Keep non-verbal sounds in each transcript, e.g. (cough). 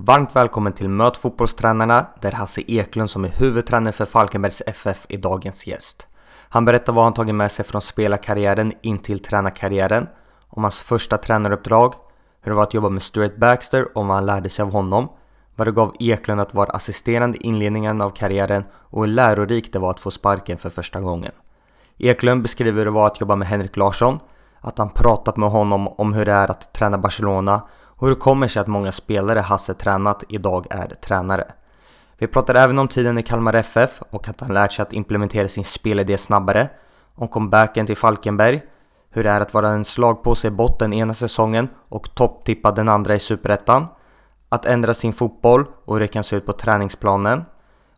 Varmt välkommen till Möt fotbollstränarna där Hasse Eklund som är huvudtränare för Falkenbergs FF är dagens gäst. Han berättar vad han tagit med sig från spelarkarriären in till tränarkarriären, om hans första tränaruppdrag, hur det var att jobba med Stuart Baxter och vad han lärde sig av honom, vad det gav Eklund att vara assisterande i inledningen av karriären och hur lärorikt det var att få sparken för första gången. Eklund beskriver hur det var att jobba med Henrik Larsson, att han pratat med honom om hur det är att träna Barcelona och hur det kommer sig att många spelare Hasse tränat idag är tränare. Vi pratar även om tiden i Kalmar FF och att han lärt sig att implementera sin spelidé snabbare, om comebacken till Falkenberg, hur det är att vara en slagpåse i botten ena säsongen och topptippad den andra i Superettan, att ändra sin fotboll och hur det kan se ut på träningsplanen,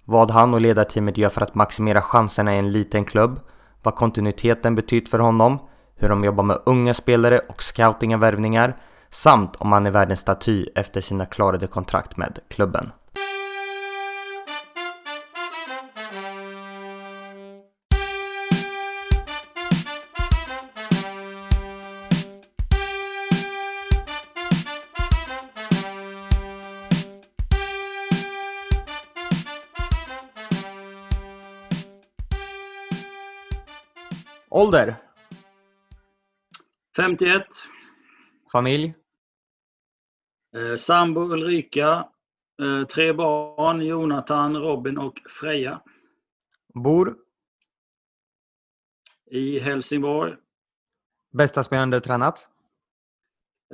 vad han och ledarteamet gör för att maximera chanserna i en liten klubb, vad kontinuiteten betytt för honom, hur de jobbar med unga spelare och scouting av värvningar samt om han är värd en staty efter sina klarade kontrakt med klubben. Ålder? 51. Familj? Eh, sambo Ulrika. Eh, tre barn, Jonathan, Robin och Freja. Bor? I Helsingborg. Bästa spelaren du tränat?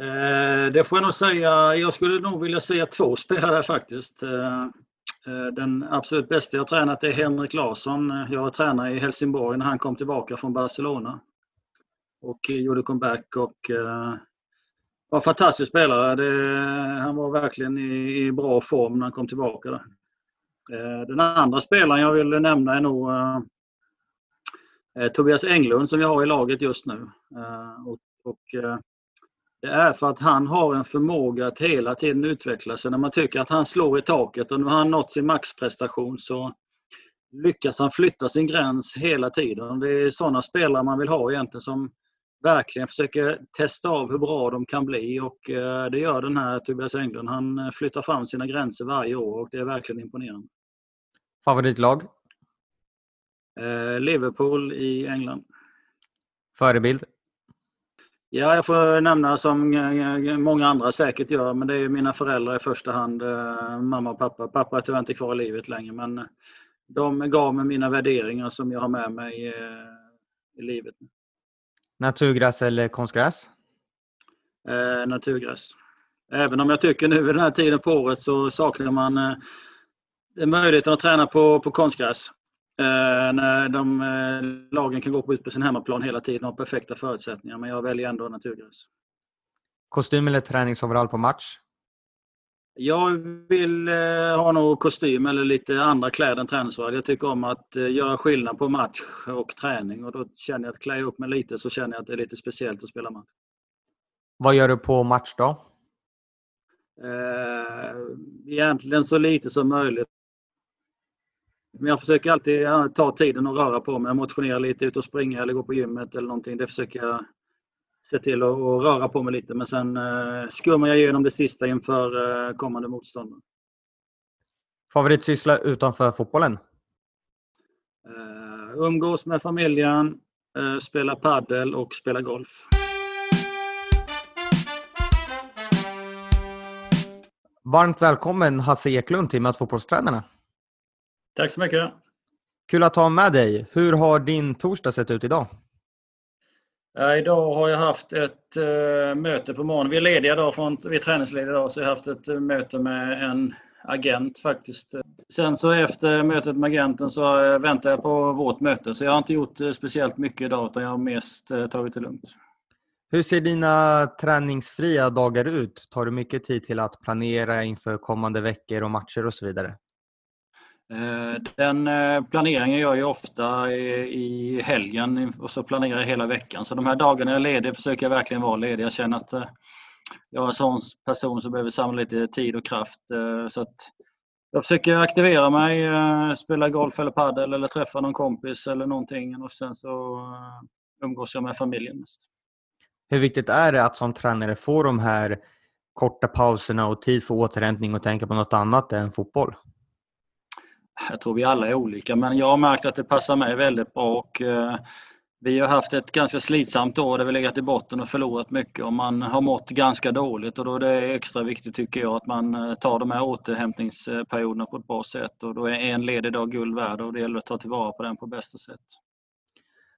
Eh, det får jag nog säga. Jag skulle nog vilja säga två spelare faktiskt. Eh, eh, den absolut bästa jag tränat är Henrik Larsson. Jag var tränare i Helsingborg när han kom tillbaka från Barcelona. Och gjorde comeback och eh, var en fantastisk spelare. Det, han var verkligen i, i, bra form när han kom tillbaka. Där. Eh, den andra spelaren jag vill nämna är nog eh, eh, Tobias Englund som vi har i laget just nu. Eh, och, och eh, det är för att han har en förmåga att hela tiden utveckla sig. När man tycker att han slår i taket och nu har han nått sin maxprestation så lyckas han flytta sin gräns hela tiden. Det är sådana spelare man vill ha egentligen som verkligen försöker testa av hur bra de kan bli och eh, det gör den här Tobias Englund. Han eh, flyttar fram sina gränser varje år och det är verkligen imponerande. Favoritlag? Eh, Liverpool i England. Förebild? Ja, jag får nämna som många andra säkert gör, men det är mina föräldrar i första hand. Mamma och pappa. Pappa är tyvärr inte kvar i livet längre, men de gav mig mina värderingar som jag har med mig i livet. Naturgräs eller konstgräs? Eh, naturgräs. Även om jag tycker nu vid den här tiden på året så saknar man eh, möjligheten att träna på, på konstgräs. Eh, när de, eh, lagen kan gå ut på sin hemmaplan hela tiden och ha perfekta förutsättningar. Men jag väljer ändå naturgräs. Kostym eller träningsoverall på match? Jag vill eh, ha nog kostym eller lite andra kläder än träningsoverall. Jag tycker om att eh, göra skillnad på match och träning och då känner jag att klä upp mig lite så känner jag att det är lite speciellt att spela match. Vad gör du på match då? Eh, egentligen så lite som möjligt. Men jag försöker alltid ta tiden och röra på mig. Motionera lite, ut och springa eller gå på gymmet eller någonting. Det försöker jag se till att röra på mig lite men sen eh, skummar jag igenom det sista inför eh, kommande motstånd. Favoritsyssla utanför fotbollen? Uh, umgås med familjen, uh, spela paddel och spela golf. Varmt välkommen Hasse Eklund till Möt fotbollstränarna. Tack så mycket. Kul att ha med dig. Hur har din torsdag sett ut idag? Idag har jag haft ett eh, möte på morgonen. Vi är lediga idag, från, vi är träningslediga idag, så jag har haft ett eh, möte med en agent faktiskt. Sen så efter mötet med agenten så eh, väntar jag på vårt möte. Så jag har inte gjort speciellt mycket idag utan jag har mest tagit det lugnt. Hur ser dina träningsfria dagar ut? Tar du mycket tid till att planera inför kommande veckor och matcher och så vidare? Eh, den eh, planeringen gör jag ofta i helgen och så planerar jag hela veckan. Så de här dagarna jag är ledig försöker jag verkligen vara ledig. Jag känner att eh, jag är en sån person som behöver samla lite tid och kraft. Så att jag försöker aktivera mig, spela golf eller padel eller träffa någon kompis eller någonting och sen så umgås jag med familjen mest. Hur viktigt är det att som tränare få de här korta pauserna och tid för återhämtning och tänka på något annat än fotboll? Jag tror vi alla är olika men jag har märkt att det passar mig väldigt bra och eh, vi har haft ett ganska slitsamt år där vi legat i botten och förlorat mycket och man har mått ganska dåligt och då är det extra viktigt tycker jag att man eh, tar de här återhämtningsperioderna på ett bra sätt och då är en ledig dag guld värd och det gäller att ta tillvara på den på bästa sätt.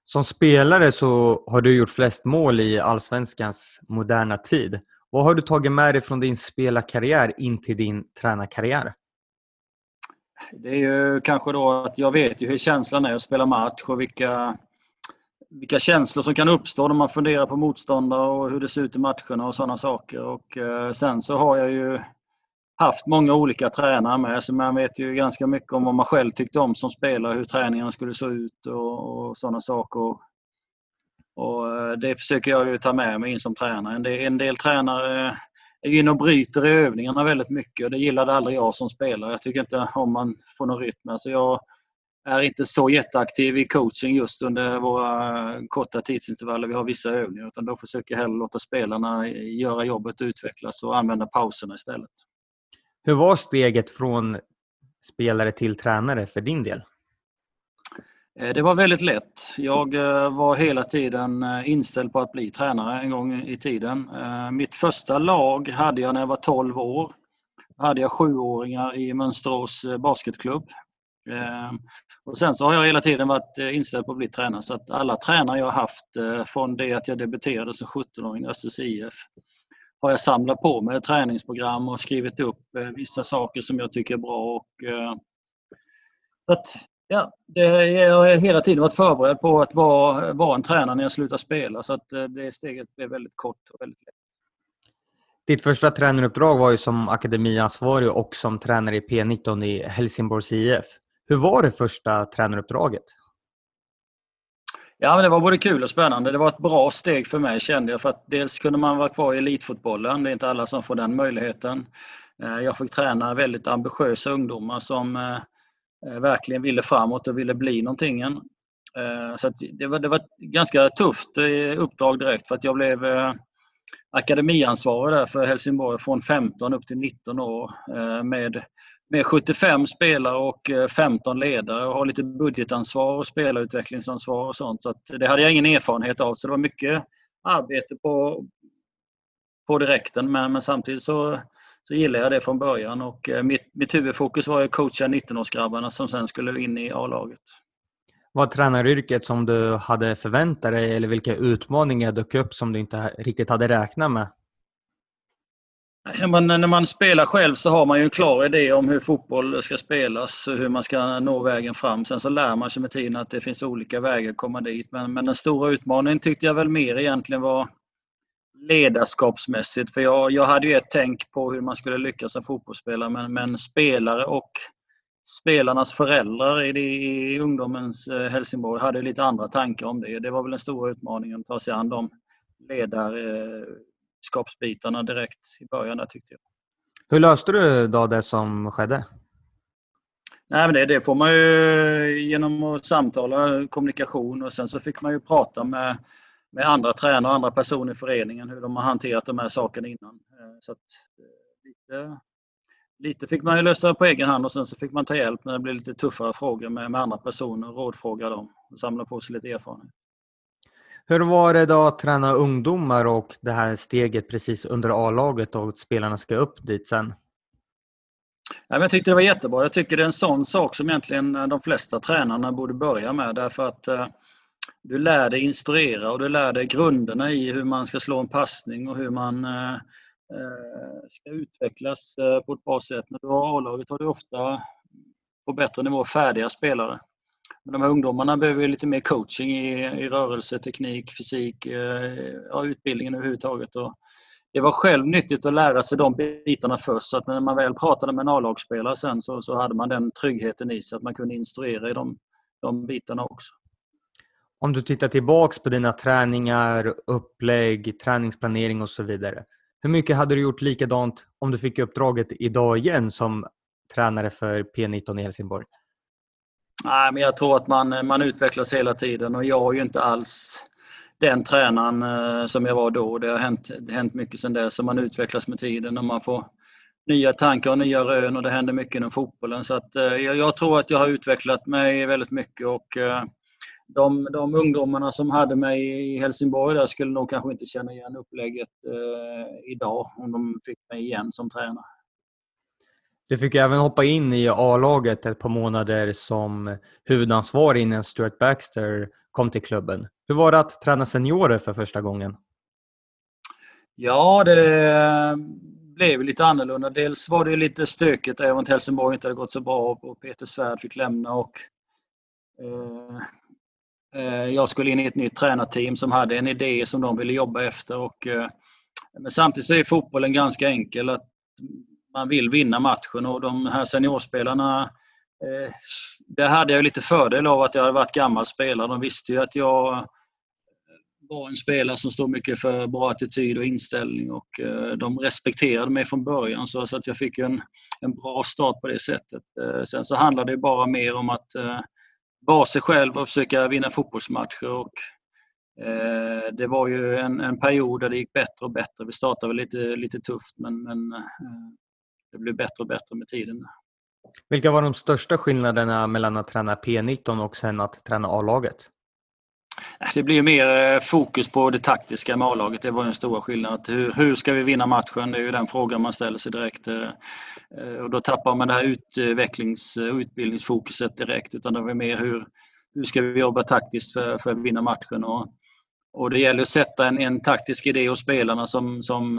Som spelare så har du gjort flest mål i Allsvenskans moderna tid. Vad har du tagit med dig från din spelarkarriär in till din tränarkarriär? Det är ju kanske då att jag vet ju hur känslan är att spela match och vilka, vilka känslor som kan uppstå när man funderar på motståndare och hur det ser ut i matcherna och sådana saker. Och eh, sen så har jag ju haft många olika tränare med så man vet ju ganska mycket om vad man själv tyckte om som spelare, hur träningarna skulle se ut och, och sådana saker. Och eh, det försöker jag ju ta med mig in som tränare. En del, en del tränare är inne och bryter i övningarna väldigt mycket och det gillade aldrig jag som spelare. Jag tycker inte om man får någon rytm. Alltså jag är inte så jätteaktiv i coaching just under våra korta tidsintervaller. Vi har vissa övningar utan då försöker jag hellre låta spelarna göra jobbet utvecklas och använda pauserna istället. Hur var steget från spelare till tränare för din del? Eh, det var väldigt lätt. Jag eh, var hela tiden eh, inställd på att bli tränare en gång i tiden. Mitt första lag hade jag när jag var 12 år. Då hade jag sjuåringar i Mönsterås basketklubb. Och sen så har jag hela tiden varit inställd på att bli tränare så att alla tränare jag har haft från det att jag debuterade som 17-åring i Östers IF har jag samlat på mig träningsprogram och skrivit upp vissa saker som jag tycker är bra. Och, att Ja, det, jag har hela tiden varit förberedd på att vara, vara en tränare när jag slutar spela så att eh, det steget blev väldigt kort och väldigt lätt. Ditt första tränaruppdrag var ju som akademiansvarig och som tränare i P19 i Helsingborgs IF. Hur var det första tränaruppdraget? Ja, men det var både kul och spännande. Det var ett bra steg för mig kände jag. För att dels kunde man vara kvar i elitfotbollen. Det är inte alla som får den möjligheten. Eh, jag fick träna väldigt ambitiösa ungdomar som eh, Eh, verkligen ville framåt och ville bli någonting. Eh, så det, var, det var ett ganska tufft eh, uppdrag direkt för att jag blev akademiansvarig där för Helsingborg från 15 upp till 19 år med, med 75 spelare och 15 ledare och har lite budgetansvar och spelarutvecklingsansvar och sånt. Så det hade jag ingen erfarenhet av så det var mycket arbete på, på direkten men, men samtidigt så så gillade jag det från början och eh, mitt, mitt huvudfokus var att coacha 19-årsgrabbarna som sen skulle in i A-laget. Var tränaryrket som du hade förväntat dig eller vilka utmaningar dök upp som du inte riktigt hade räknat med? När man, när man spelar själv så har man ju en klar idé om hur fotboll ska spelas och hur man ska nå vägen fram. Sen så lär man sig med tiden att det finns olika vägar att komma dit. Men, men den stora utmaningen tyckte jag väl mer egentligen var ledarskapsmässigt. För jag, jag hade ju ett tänk på hur man skulle lyckas som fotbollsspelare men, men spelare och spelarnas föräldrar i, i ungdomens eh, Helsingborg hade lite andra tankar om det. Det var väl den stora utmaningen att ta sig an de ledarskapsbitarna direkt i början där tyckte jag. Hur löste du då det som skedde? Nej, men det, det får man ju genom att samtala, kommunikation och sen så fick man ju prata med med andra tränare och andra personer i föreningen hur de har hanterat de här sakerna innan. Eh, så att, eh, lite, lite fick man ju lösa på egen hand och sen så fick man ta hjälp när det blev lite tuffare frågor med, med andra personer, rådfråga dem och samla på sig lite erfarenhet. Hur var det då att träna ungdomar och det här steget precis under A-laget och att spelarna ska upp dit sen? jag tyckte det var jättebra. Jag tycker det är en sån sak som egentligen de flesta tränarna borde börja med därför att eh, du lär dig instruera och du lär dig grunderna i hur man ska slå en passning och hur man eh, eh, ska utvecklas eh, på ett bra sätt. När du har A-laget har du ofta på bättre nivå färdiga spelare. Men de här ungdomarna behöver lite mer coaching i, i rörelse, teknik, fysik, eh, ja, utbildningen överhuvudtaget. Och det var själv nyttigt att lära sig de bitarna först så att när man väl pratade med en A-lagsspelare sen så, så hade man den tryggheten i sig att man kunde instruera i de, de bitarna också. Om du tittar tillbaks på dina träningar, upplägg, träningsplanering och så vidare. Hur mycket hade du gjort likadant om du fick uppdraget idag igen som tränare för P19 i Helsingborg? Nej, men jag tror att man, man utvecklas hela tiden och jag är ju inte alls den tränaren eh, som jag var då. Det har hänt, hänt mycket sedan dess. Man utvecklas med tiden och man får nya tankar och nya rön och det händer mycket inom fotbollen. Så att, eh, jag, jag tror att jag har utvecklat mig väldigt mycket och eh, de, de ungdomarna som hade mig i Helsingborg där skulle nog kanske inte känna igen upplägget eh, idag om de fick mig igen som tränare. Du fick även hoppa in i A-laget ett par månader som huvudansvarig innan Stuart Baxter kom till klubben. Hur var det att träna seniorer för första gången? Ja, det blev lite annorlunda. Dels var det lite stökigt även om Helsingborg inte hade gått så bra och Peter Svärd fick lämna. Och, eh, Eh, jag skulle in i ett nytt tränarteam som hade en idé som de ville jobba efter. Och, eh, men samtidigt så är fotbollen ganska enkel. att Man vill vinna matchen och de här seniorspelarna eh, där hade jag lite fördel av att jag hade varit gammal spelare. De visste ju att jag var en spelare som stod mycket för bra attityd och inställning och de respekterade mig från början så att jag fick en, en bra start på det sättet. Sen så handlade det bara mer om att vara sig själv och försöka vinna fotbollsmatcher. Och, eh, det var ju en, en, period där det gick bättre och bättre. Vi startade väl lite, lite tufft men, men eh, det blev bättre och bättre med tiden. Vilka var de största skillnaderna mellan att träna P19 och sen att träna A-laget? Det blir mer eh, fokus på det taktiska med A-laget. Det var den stora skillnaden. Hur, hur ska vi vinna matchen? Det är ju den frågan man ställer sig direkt. Eh, eh, och då tappar man det här utvecklings och utbildningsfokuset direkt. Utan det var mer hur, hur ska vi jobba taktiskt för, för att vinna matchen? Och, och det gäller att sätta en, en taktisk idé hos spelarna som, som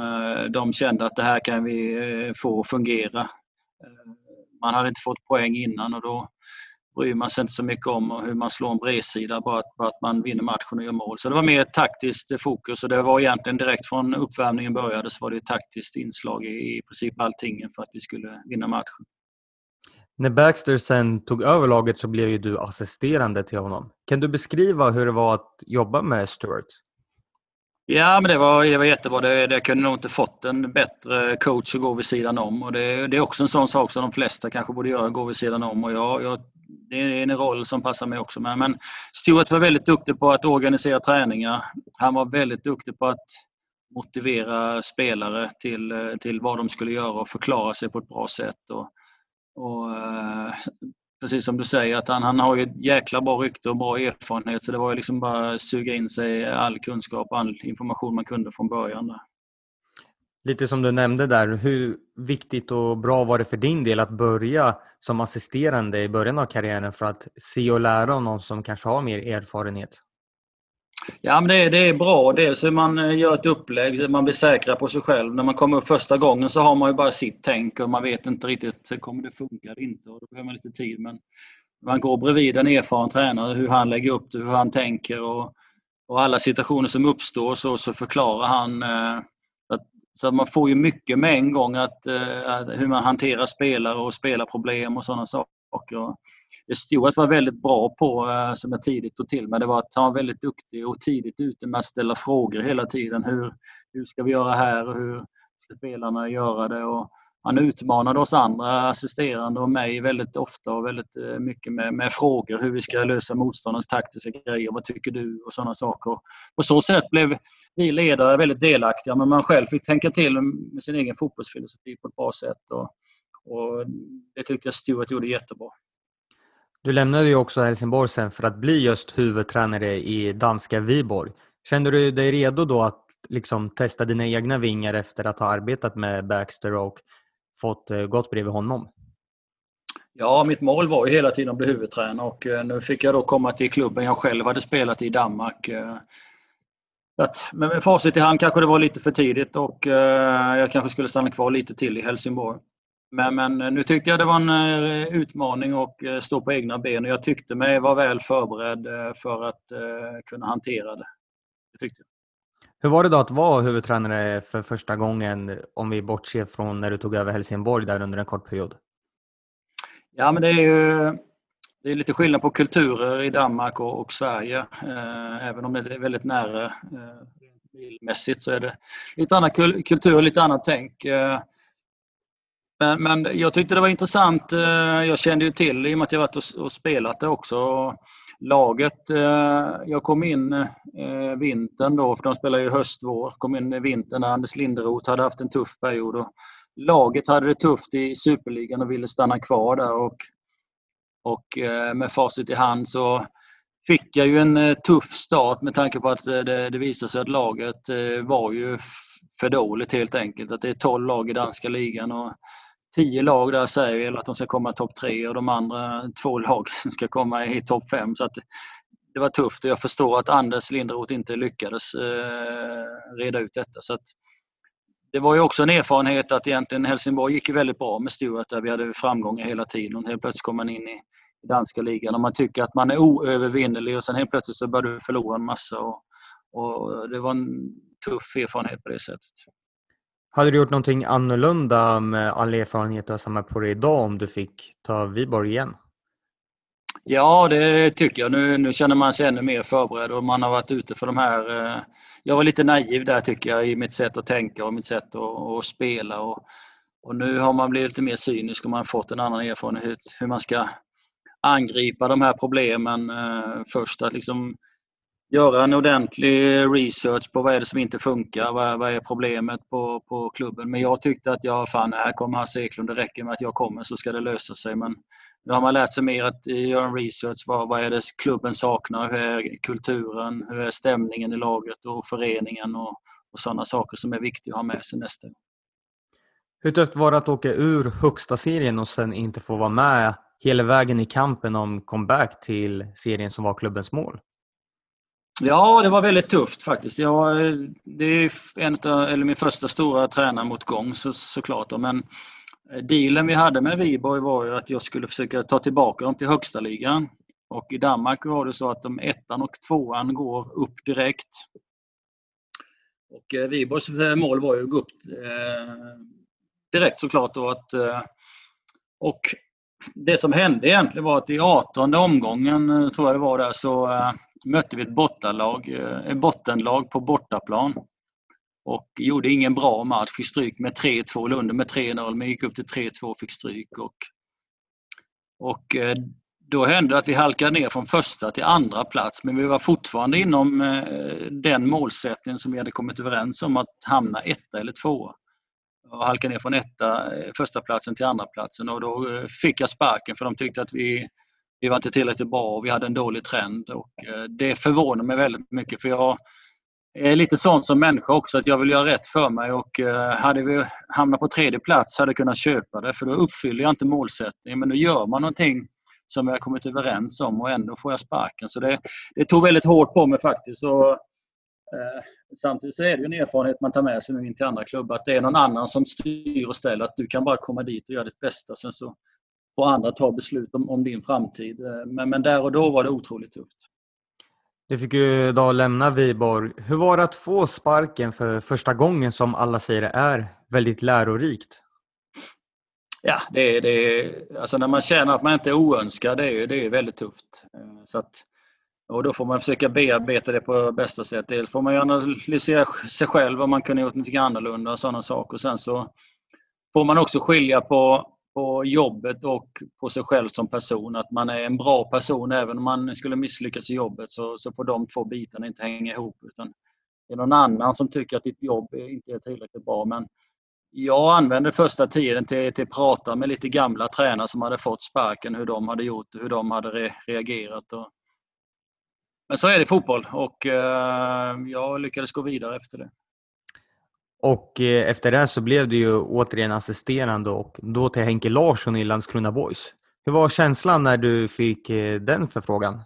de kände att det här kan vi få fungera. Man hade inte fått poäng innan och då, bryr man sig inte så mycket om hur man slår en bredsida, bara att, bara att man vinner matchen och gör mål. Så det var mer ett taktiskt fokus och det var egentligen direkt från uppvärmningen började så var det ett taktiskt inslag i, i princip allting för att vi skulle vinna matchen. När Baxter sen tog över laget så blev ju du assisterande till honom. Kan du beskriva hur det var att jobba med Stuart? Ja, men det var, det var jättebra. Det, det kunde nog inte fått en bättre coach att gå vid sidan om. Och det, det är också en sån sak som de flesta kanske borde göra, gå vid sidan om. Och jag, jag det är en roll som passar mig också. Men, Men Stuart var väldigt duktig på att organisera träningar. Han var väldigt duktig på att motivera spelare till, eh, till vad de skulle göra och förklara sig på ett bra sätt. Och, och eh, precis som du säger, att han, han har ju ett jäkla bra rykte och bra erfarenhet så det var ju liksom bara att suga in sig all kunskap och all information man kunde från början. Där. Lite som du nämnde där, hur viktigt och bra var det för din del att börja som assisterande i början av karriären för att se och lära av någon som kanske har mer erfarenhet? Ja, men det, är, det är bra. Dels hur man eh, gör ett upplägg, man blir säkrare på sig själv. När man kommer upp första gången så har man ju bara sitt tänk och man vet inte riktigt, eh, kommer det funka eller inte? Och då behöver man lite tid. Men man går bredvid en erfaren tränare, hur han lägger upp det, hur han tänker och, och alla situationer som uppstår så, så förklarar han eh, så man får ju mycket med en gång att, uh, hur man hanterar spelare och spelarproblem och sådana saker. Det Stuart var väldigt bra på, uh, som jag tidigt tog till mig, det var att han var väldigt duktig och tidigt ute med att ställa frågor hela tiden. Hur, hur ska vi göra här och hur ska spelarna göra det? Och han utmanade oss andra assisterande och mig väldigt ofta och väldigt eh, mycket med, med frågor hur vi ska lösa motståndarens taktiska grejer. Vad tycker du? Och sådana saker. På så sätt blev vi ledare väldigt delaktiga men man själv fick tänka till med sin egen fotbollsfilosofi på ett bra sätt. Och, och det tyckte jag Stuart gjorde jättebra. Du lämnade ju också Helsingborg sen för att bli just huvudtränare i danska Viborg. Kände du dig redo då att liksom testa dina egna vingar efter att ha arbetat med Baxter och fått eh, gått bredvid honom? Ja, mitt mål var ju hela tiden att bli huvudtränare och eh, nu fick jag då komma till klubben jag själv hade spelat i Danmark. Eh. Att, men med facit i hand kanske det var lite för tidigt och jag kanske skulle stanna kvar lite till i Helsingborg. Men, men nu tyckte jag det var en utmaning att stå på egna ben och jag tyckte mig vara väl förberedd för att kunna hantera det. det tyckte jag. Hur var det då att vara huvudtränare för första gången om vi bortser från när du tog över Helsingborg där under en kort period? Ja, men det är ju det är lite skillnad på kulturer i Danmark och, och Sverige. Eh, även om det är väldigt nära eh, bilmässigt så är det lite annan kultur och lite annat tänk. Eh, men, men jag tyckte det var intressant. Eh, jag kände ju till, i och med att jag varit och, och spelat det också, laget, eh, jag kom in eh, vintern då, för de spelar ju höst-vår. Kom in vintern när Anders Linderoth hade haft en tuff period. Och laget hade det tufft i Superligan och ville stanna kvar där. Och, och eh, med facit i hand så fick jag ju en eh, tuff start med tanke på att eh, det, det visade sig att laget eh, var ju för dåligt helt enkelt. Att det är 12 lag i danska ligan och tio lag där säger väl att de ska komma topp tre och de andra två lagen ska komma i topp fem. Så att det var tufft och jag förstår att Anders Linderoth inte lyckades eh, reda ut detta. Så att det var ju också en erfarenhet att egentligen Helsingborg gick väldigt bra med Stuart där vi hade framgångar hela tiden. och Helt plötsligt kom man in i danska ligan och man tycker att man är oövervinnerlig och sen helt plötsligt så börjar du förlora en massa. Och, och det var en tuff erfarenhet på det sättet. Hade du gjort någonting annorlunda med all erfarenhet du har samlat på dig idag om du fick ta Viborg igen? Ja, det tycker jag. Nu, nu känner man sig ännu mer förberedd och man har varit ute för de här... Eh, jag var lite naiv där tycker jag i mitt sätt att tänka och mitt sätt att, att spela. Och, och nu har man blivit lite mer cynisk och man har fått en annan erfarenhet hur man ska angripa de här problemen eh, först. Att liksom göra en ordentlig research på vad är det som inte funkar, vad, vad är problemet på, på klubben. Men jag tyckte att ja, fan, här kommer Hasse Eklund, det räcker med att jag kommer så ska det lösa sig. Men nu har man lärt sig mer att eh, göra en research. Vad, vad är det klubben saknar? Hur är kulturen? Hur är stämningen i laget och föreningen och, och sådana saker som är viktiga att ha med sig nästa gång. Hur tufft var det att åka ur högsta serien och sen inte få vara med hela vägen i kampen om comeback till serien som var klubbens mål? Ja, det var väldigt tufft faktiskt. Jag, det är en av, eller min första stora tränarmotgång så, såklart. Men eh, dealen vi hade med Viborg var ju att jag skulle försöka ta tillbaka dem till högsta ligan. Och i Danmark var det så att de ettan och tvåan går upp direkt. Och eh, Viborgs eh, mål var ju att gå upp eh, direkt såklart. Då att, eh, och det som hände egentligen var att i 18 omgången, eh, tror jag det var där, så eh, mötte vi ett bottenlag, eh, ett bottenlag på bortaplan. Och gjorde ingen bra match, fick stryk med 3-2, Lund med 3-0, men gick upp till 3-2 och fick stryk. Och, och eh, då hände det att vi halkade ner från första till andra plats, men vi var fortfarande inom eh, den målsättningen som vi hade kommit överens om att hamna etta eller tvåa. Och halkade ner från etta, första platsen till andra platsen och då fick jag sparken för de tyckte att vi vi var inte tillräckligt bra och vi hade en dålig trend. Och eh, det förvånar mig väldigt mycket för jag är lite sån som människa också att jag vill göra rätt för mig och eh, hade vi hamnat på tredje plats hade jag kunnat köpa det för då uppfyller jag inte målsättningen men nu gör man någonting som vi har kommit överens om och ändå får jag sparken. Så det, det tog väldigt hårt på mig faktiskt. Och, eh, samtidigt så är det en erfarenhet man tar med sig nu in till andra klubbar att det är någon annan som styr och ställer. Att du kan bara komma dit och göra ditt bästa. Sen så och andra ta beslut om, om din framtid. Eh, men, men där och då var det otroligt tufft. Du fick ju idag lämna Viborg. Hur var det att få sparken för första gången som alla säger är väldigt lärorikt? Ja, det är, det alltså när man känner att man inte är oönskad, det är, det är väldigt tufft. Eh, så att, och då får man försöka bearbeta det på bästa sätt. Dels får man analysera sig själv om man kunde gjort något annorlunda och sådana saker. Sen så får man också skilja på på jobbet och på sig själv som person. Att man är en bra person även om man skulle misslyckas i jobbet så, så får de två bitarna inte hänga ihop. Utan det är någon annan som tycker att ditt jobb inte är tillräckligt bra. Men jag använde första tiden till, till att prata med lite gamla tränare som hade fått sparken, hur de hade gjort och hur de hade re reagerat. Och... Men så är det i fotboll och eh, jag lyckades gå vidare efter det. Och eh, efter det så blev du ju återigen assisterande och då till Henke Larsson i Landskrona Boys. Hur var känslan när du fick eh, den förfrågan?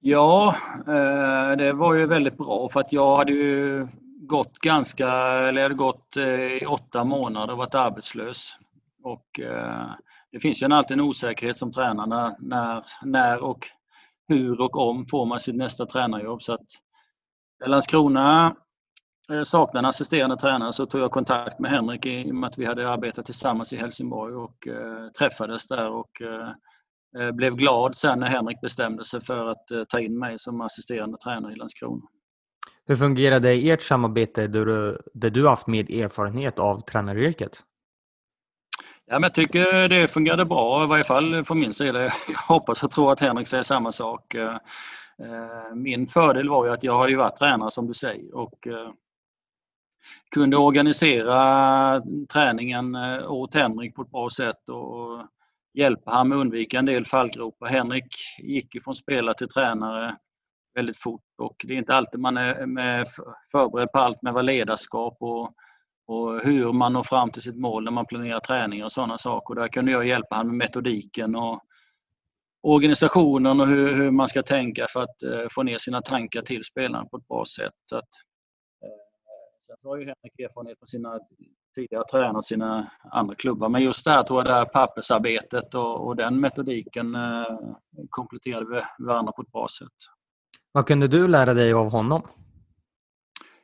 Ja, eh, det var ju väldigt bra för att jag hade ju gått ganska, eller jag hade gått i åtta månader och varit arbetslös. Och det finns ju alltid en osäkerhet som tränare när, när och hur och om får man sitt nästa tränarjobb. Så att Landskrona saknade en assisterande tränare så tog jag kontakt med Henrik i och med att vi hade arbetat tillsammans i Helsingborg och eh, träffades där och eh, eh, blev glad sen när Henrik bestämde sig för att eh, ta in mig som assisterande tränare i Landskrona. Hur fungerade ert samarbete där du, där du haft mer erfarenhet av tränaryrket? Ja, men jag tycker det fungerade bra, i varje fall från min sida. (laughs) Jag hoppas och tror att Henrik säger samma sak. Eh, min fördel var ju att jag har ju varit tränare som du säger och eh, kunde organisera träningen eh, åt Henrik på ett bra sätt och hjälpa honom att undvika en del fallgropar. Henrik gick ju från spelare till tränare väldigt fort och det är inte alltid man är förberedd på allt med vad ledarskap och och hur man når fram till sitt mål när man planerar träningar och sådana saker. Där kunde jag hjälpa honom med metodiken och organisationen och hur, hur man ska tänka för att eh, få ner sina tankar till spelarna på ett bra sätt. Så att, sen så har ju Henrik erfarenhet från sina tidigare tränare sina andra klubbar. Men just det här tror jag, det här pappersarbetet och, och den metodiken eh, kompletterade varandra på ett bra sätt. Vad kunde du lära dig av honom?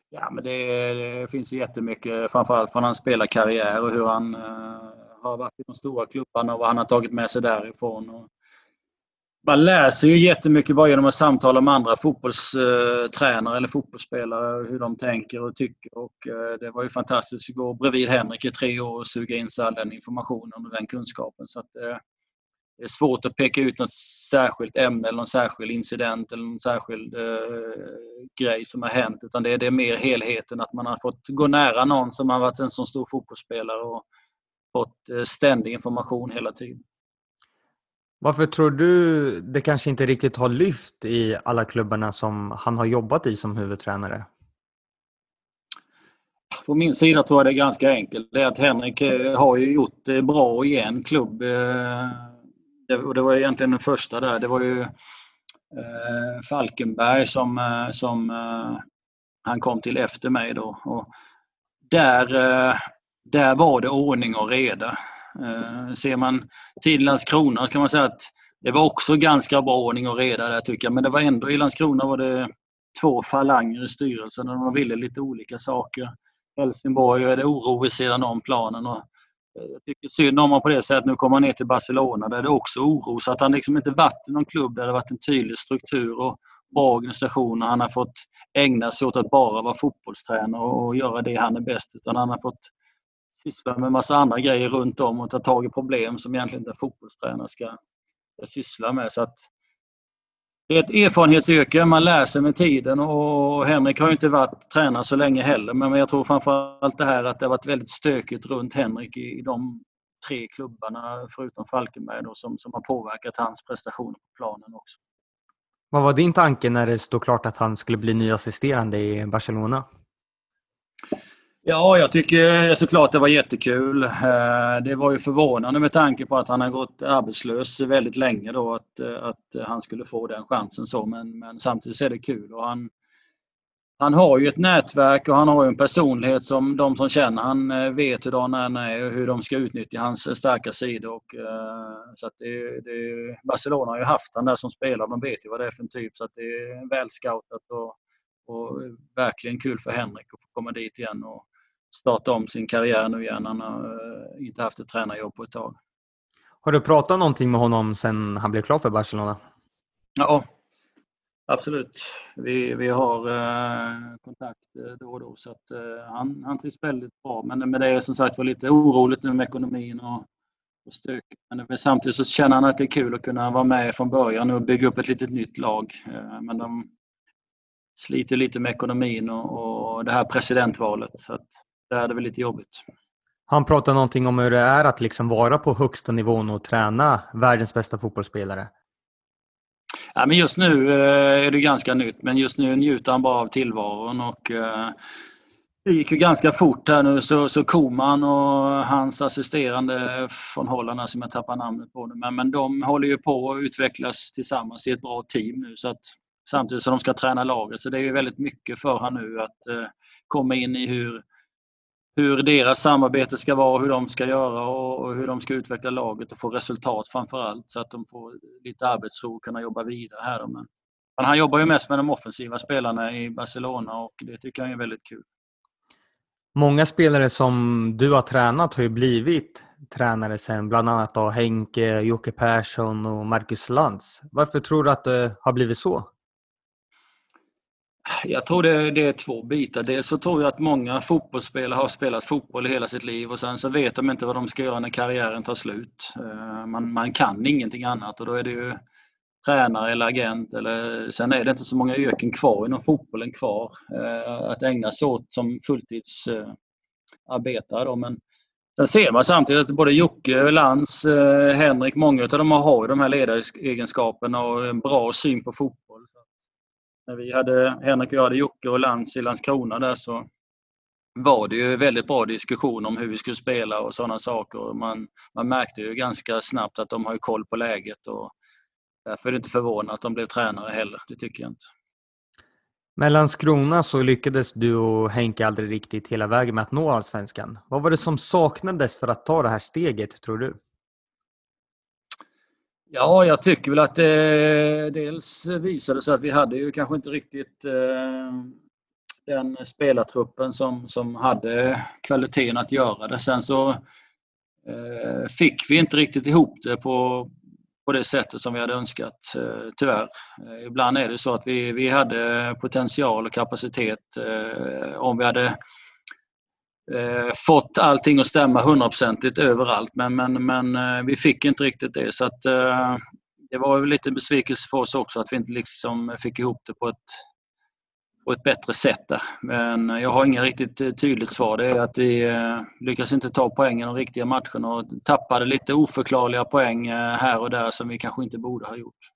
Ja, men det, det finns jättemycket, framförallt från hans spelarkarriär och hur han uh, har varit i de stora klubbarna och vad han har tagit med sig därifrån. Och man läser ju jättemycket bara genom att samtala med andra fotbollstränare eller fotbollsspelare, hur de tänker och tycker. Och eh, det var ju fantastiskt att gå bredvid Henrik i tre år och suga in sig all den informationen och den kunskapen. Så att, eh, det är svårt att peka ut något särskilt ämne eller någon särskild incident eller någon särskild eh, grej som har hänt. Utan det är, det mer helheten, att man har fått gå nära någon som har varit en så stor fotbollsspelare och fått ständig information hela tiden. Varför tror du det kanske inte riktigt har lyft i alla klubbarna som han har jobbat i som huvudtränare? Från min sida tror jag det är ganska enkelt. Det är att Henrik eh, har ju gjort eh, eh, det bra i en klubb och det var egentligen den första där. Det var ju Falkenberg som, som han kom till efter mig då. Och där, där var det ordning och reda. Eh, ser man till Landskrona kan man säga att det var också ganska bra ordning och reda där tycker jag. Men det var ändå i Landskrona var det två falanger i styrelsen och de ville lite olika saker. Helsingborg är det oro vid sidan om planen och eh, jag tycker synd om honom på det sättet. Nu kommer han ner till Barcelona där det också är oro. Så att han liksom inte varit i någon klubb där det varit en tydlig struktur och bra organisation. Han har fått ägna sig åt att bara vara fotbollstränare och göra det han är bäst. Utan han har fått syssla med massa andra grejer runt om och ta tag i problem som egentligen inte en fotbollstränare ska, ska syssla med. Så att det är ett erfarenhetsyrke, man lär sig med tiden och Henrik har inte varit tränare så länge heller. Men jag tror framförallt det här att det har varit väldigt stökigt runt Henrik i de tre klubbarna förutom Falkenberg då, som, som har påverkat hans prestationer på planen också. Vad var din tanke när det stod klart att han skulle bli ny assisterande i Barcelona? Ja, jag tycker såklart det var jättekul. Eh, det var ju förvånande med tanke på att han har gått arbetslös väldigt länge då att, eh, att han skulle få den chansen så men, men samtidigt är det kul. Och han, han har ju ett nätverk och han har en personlighet som de som känner han eh, vet hur han är och hur de ska utnyttja hans starka sidor. Och, så att det, det, Barcelona har ju haft han där som spelare, de vet ju vad det är för en typ så att det är väl scoutat och, och verkligen kul för Henrik att få komma dit igen och starta om sin karriär nu igen. Han har eh, inte haft ett tränarjobb på ett tag. Har du pratat någonting med honom sen han blev klar för Barcelona? Ja, absolut. Vi, vi har eh, kontakt eh, då och då så att eh, han, han trivs väldigt bra. Men, men det är som sagt var lite oroligt nu med ekonomin och, och stök. Men samtidigt så känner han att det är kul att kunna vara med från början och bygga upp ett litet nytt lag. Eh, men de sliter lite med ekonomin och, och det här presidentvalet. Så att det är det väl lite jobbigt. Han pratar någonting om hur det är att liksom vara på högsta nivån och träna världens bästa fotbollsspelare. Ja, men just nu eh, är det ganska nytt, men just nu njuter han bara av tillvaron. Och, eh, det gick ju ganska fort här nu så, så Koman och hans assisterande från Holland, som jag tappar namnet på nu, men, men de håller ju på att utvecklas tillsammans i ett bra team nu. Så att, samtidigt som de ska träna laget. Så det är ju väldigt mycket för han nu att eh, komma in i hur hur deras samarbete ska vara, hur de ska göra och hur de ska utveckla laget och få resultat framför allt så att de får lite arbetsro och kunna jobba vidare här. Men, han jobbar ju mest med de offensiva spelarna i Barcelona och det tycker jag är väldigt kul. Många spelare som du har tränat har ju blivit tränare sen, bland annat då Henke, Jocke Persson och Marcus Lantz. Varför tror du att det har blivit så? Jag tror det, det, är två bitar. Dels så tror jag att många fotbollsspelare har spelat fotboll i hela sitt liv och sen så vet de inte vad de ska göra när karriären tar slut. Eh, man, man kan ingenting annat och då är det ju tränare eller agent. Eller, sen är det inte så många yrken kvar inom fotbollen kvar eh, att ägna sig åt som fulltidsarbetare. Eh, Men sen ser man samtidigt att både Jocke, Lans, Henrik, många av dem har ju de här ledaregenskaperna och en bra syn på fotboll. När vi hade, Henrik och jag hade Jocke och Lantz i Landskrona där så var det ju väldigt bra diskussion om hur vi skulle spela och sådana saker. Man, man märkte ju ganska snabbt att de har koll på läget och därför är det inte förvånande att de blev tränare heller. Det tycker jag inte. Med Landskrona så lyckades du och Henke aldrig riktigt hela vägen med att nå allsvenskan. Vad var det som saknades för att ta det här steget, tror du? Ja, jag tycker väl att det dels visade sig att vi hade ju kanske inte riktigt eh, den spelartruppen som, som hade kvaliteten att göra det. Sen så eh, fick vi inte riktigt ihop det på, på det sättet som vi hade önskat, eh, tyvärr. Eh, ibland är det så att vi, vi hade potential och kapacitet eh, om vi hade Eh, fått allting att stämma hundraprocentigt överallt men, men, men eh, vi fick inte riktigt det. Så att, eh, det var lite besvikelse för oss också att vi inte liksom fick ihop det på ett på ett bättre sätt där. Men jag har inget riktigt tydligt svar. Det är att vi eh, lyckas inte ta poängen de riktiga matcherna och tappade lite oförklarliga poäng eh, här och där som vi kanske inte borde ha gjort.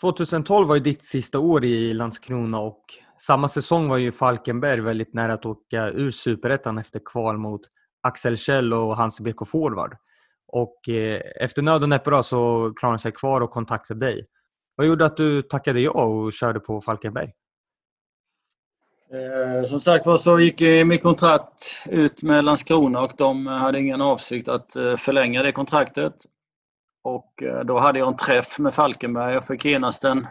2012 var ju ditt sista år i Landskrona och samma säsong var ju Falkenberg väldigt nära att åka ur superettan efter kval mot Axel Kjell och hans BK Forward. Och eh, efter nöd och näppe så klarade han sig kvar och kontaktade dig. Vad gjorde att du tackade ja och körde på Falkenberg? Eh, som sagt var så gick mitt kontrakt ut med Landskrona och de hade ingen avsikt att eh, förlänga det kontraktet. Och eh, då hade jag en träff med Falkenberg och fick genast en,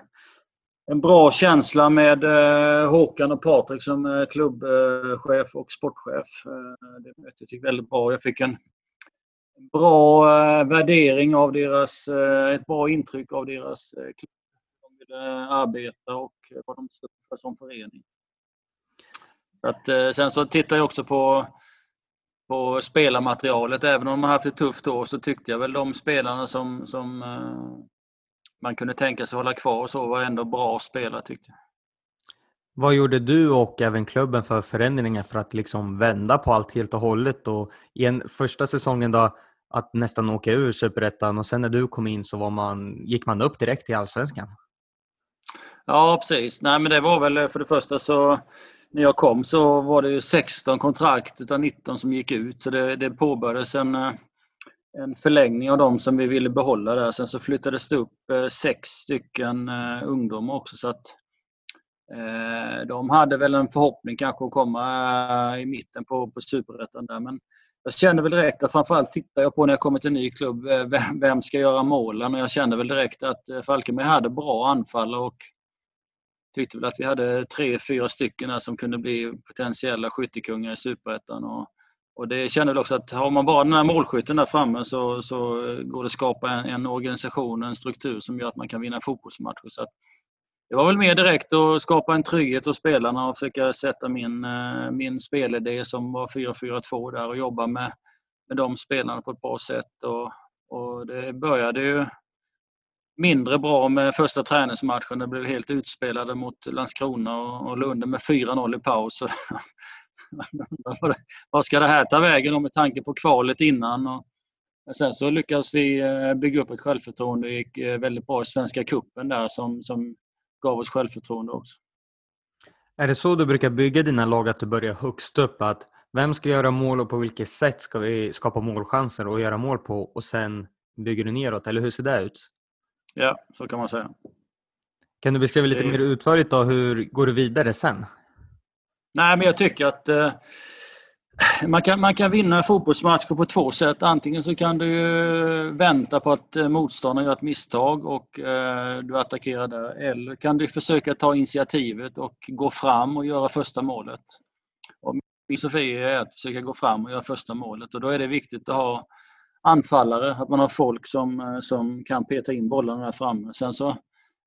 en bra känsla med eh, Håkan och Patrik som eh, klubbchef och sportchef. Eh, det mötet gick väldigt bra. Jag fick en bra värdering av deras, ett bra intryck av deras klubb. De ville arbeta och vad de stod för som förening. Att, eh, sen så tittar jag också på, på spelarmaterialet. Även om de har haft ett tufft år så tyckte jag väl de spelarna som, som man kunde tänka sig hålla kvar så var ändå bra spelare tyckte jag. Vad gjorde du och även klubben för förändringar för att liksom vända på allt helt och hållet? Och I en första säsongen då att nästan åka ur Superettan och sen när du kom in så var man, gick man upp direkt till Allsvenskan. Ja precis. Nej men det var väl för det första så när jag kom så var det 16 kontrakt utav 19 som gick ut. Så det, det påbörjades en, eh, en förlängning av dem som vi ville behålla där. Sen så flyttades det upp eh, sex stycken eh, ungdomar också. Så att, eh, de hade väl en förhoppning kanske att komma i mitten på, på superettan där. Men jag kände väl direkt att framförallt tittar jag på när jag kommer till en ny klubb, vem, vem ska göra målen? Och jag kände väl direkt att Falkenberg hade bra anfallare och tyckte väl att vi hade tre, fyra stycken som kunde bli potentiella skyttekungar i Superettan. Och, och det känner väl också att har man bara den här målskytten där framme så, så går det att skapa en, en organisation, en struktur som gör att man kan vinna fotbollsmatcher. Så det var väl mer direkt att skapa en trygghet hos spelarna och försöka sätta min, eh, min spelidé som var 4-4-2 där och jobba med, med de spelarna på ett bra sätt. Och, och det började ju mindre bra med första träningsmatchen. Det blev helt utspelade mot Landskrona och Lund med 4-0 i paus. (laughs) Vad ska det här ta vägen med tanke på kvalet innan? Och sen så lyckades vi eh, bygga upp ett självförtroende. Det gick eh, väldigt bra i Svenska cupen där som, som gav oss självförtroende också. Är det så du brukar bygga dina lag, att du börjar högst upp? Att vem ska göra mål och på vilket sätt ska vi skapa målchanser och göra mål på och sen bygger du neråt? Eller hur ser det ut? Ja, så kan man säga. Kan du beskriva lite mer utförligt då, hur går du vidare sen? Nej, men jag tycker att eh, man, kan, man kan vinna fotbollsmatcher på två sätt. Antingen så kan du vänta på att eh, motståndaren gör ett misstag och eh, du attackerar där. Eller kan du försöka ta initiativet och gå fram och göra första målet. Och min Sofie är att försöka gå fram och göra första målet och då är det viktigt att ha anfallare, att man har folk som, eh, som kan peta in bollarna där framme. Sen så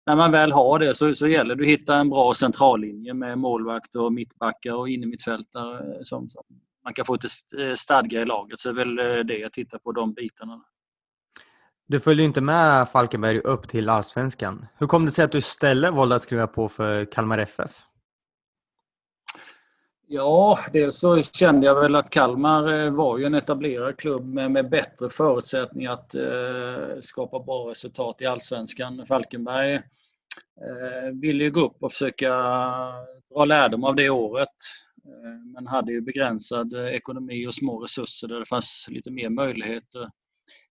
när man väl har det så, så gäller det att hitta en bra centrallinje med målvakt och mittbackar och innermittfältare eh, som, som man kan få lite eh, stadga i laget. Så det är väl eh, det jag tittar på, de bitarna. Du följde inte med Falkenberg upp till allsvenskan. Hur kom det sig att du istället valde att skriva på för Kalmar FF? Ja, dels så kände jag väl att Kalmar eh, var ju en etablerad klubb med, med bättre förutsättningar att eh, skapa bra resultat i Allsvenskan. Falkenberg eh, ville ju gå upp och försöka dra lärdom av det året. Eh, men hade ju begränsad ekonomi och små resurser där det fanns lite mer möjligheter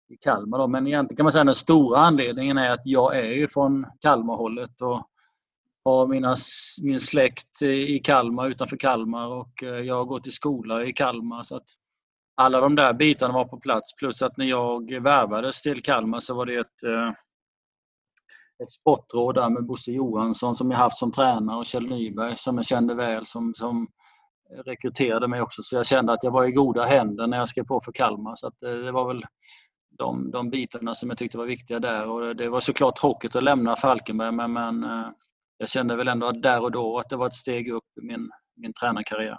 i Kalmar. Då. Men egentligen kan man säga att den stora anledningen är att jag är ju från Kalmarhållet och har mina, min släkt i Kalmar, utanför Kalmar och eh, jag har gått i skola i Kalmar. Så att alla de där bitarna var på plats. Plus att när jag värvades till Kalmar så var det ett, eh, ett sportråd där med Bosse Johansson som jag haft som tränare och Kjell Nyberg som jag kände väl som, som rekryterade mig också. Så jag kände att jag var i goda händer när jag skrev på för Kalmar. Så att eh, det var väl de, de bitarna som jag tyckte var viktiga där. Och det var såklart tråkigt att lämna Falkenberg men, men jag kände väl ändå där och då att det var ett steg upp i min, min tränarkarriär.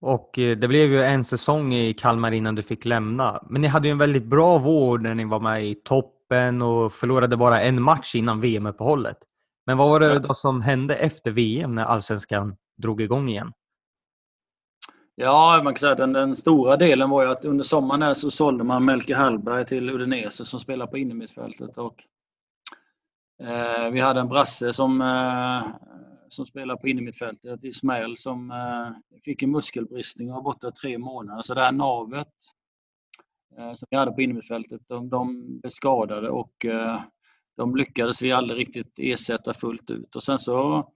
Och eh, det blev ju en säsong i Kalmar innan du fick lämna. Men ni hade ju en väldigt bra vår när ni var med i toppen och förlorade bara en match innan VM-uppehållet. Men vad var det då som hände efter VM när allsvenskan drog igång igen? Ja, man kan säga att den, den stora delen var ju att under sommaren så sålde man Melke Hallberg till Udinese som spelar på innermittfältet. Och Eh, vi hade en brasse som, eh, som spelade på innermittfältet, Ismael, som eh, fick en muskelbristning och var borta tre månader. Så det här navet eh, som vi hade på innermittfältet, de, de blev skadade och eh, de lyckades vi aldrig riktigt ersätta fullt ut. Och sen så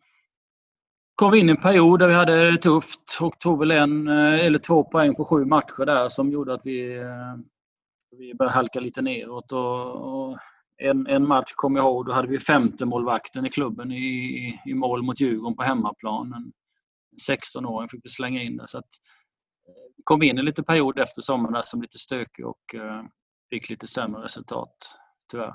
kom vi in i en period där vi hade det tufft och tog väl en eh, eller två poäng på sju matcher där som gjorde att vi, vi började halka lite neråt. Och, och en, en match kommer jag ihåg, då hade vi femte målvakten i klubben i, i mål mot Djurgården på hemmaplan. En 16-åring fick vi slänga in där. Så att, vi kom in en liten period efter sommaren som lite stökig och eh, fick lite sämre resultat, tyvärr.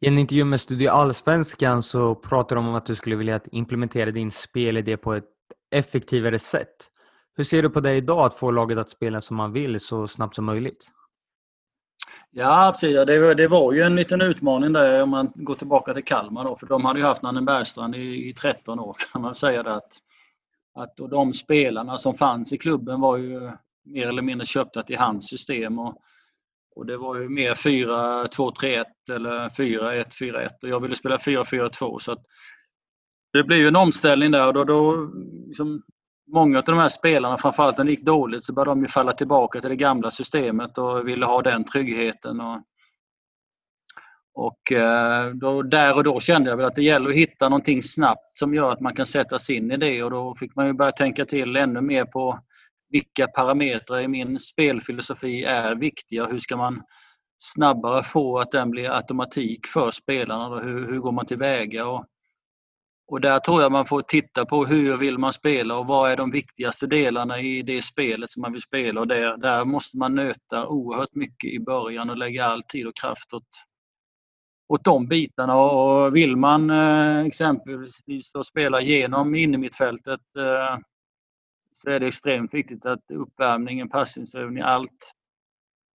I en intervju med Studio Allsvenskan så pratade de om att du skulle vilja implementera din spelidé på ett effektivare sätt. Hur ser du på det idag, att få laget att spela som man vill så snabbt som möjligt? Ja, precis. Det var, det var ju en liten utmaning där om man går tillbaka till Kalmar då, för de hade ju haft Nanne Bergstrand i, i 13 år kan man säga det att, att och de spelarna som fanns i klubben var ju mer eller mindre köpta till hans system och, och det var ju mer 4-2-3-1 eller 4-1-4-1 och jag ville spela 4-4-2 så att det blev ju en omställning där och då, då liksom, många av de här spelarna, framförallt när det gick dåligt, så började de ju falla tillbaka till det gamla systemet och ville ha den tryggheten. Och, och eh, då, där och då kände jag väl att det gäller att hitta någonting snabbt som gör att man kan sätta sig in i det och då fick man ju börja tänka till ännu mer på vilka parametrar i min spelfilosofi är viktiga. Hur ska man snabbare få att den blir automatik för spelarna? Hur, hur går man tillväga? Och och där tror jag man får titta på hur vill man spela och vad är de viktigaste delarna i det spelet som man vill spela. Och där, där måste man nöta oerhört mycket i början och lägga all tid och kraft åt, åt de bitarna. Och vill man eh, exempelvis spela genom innermittfältet eh, så är det extremt viktigt att uppvärmningen, passningsövning, allt,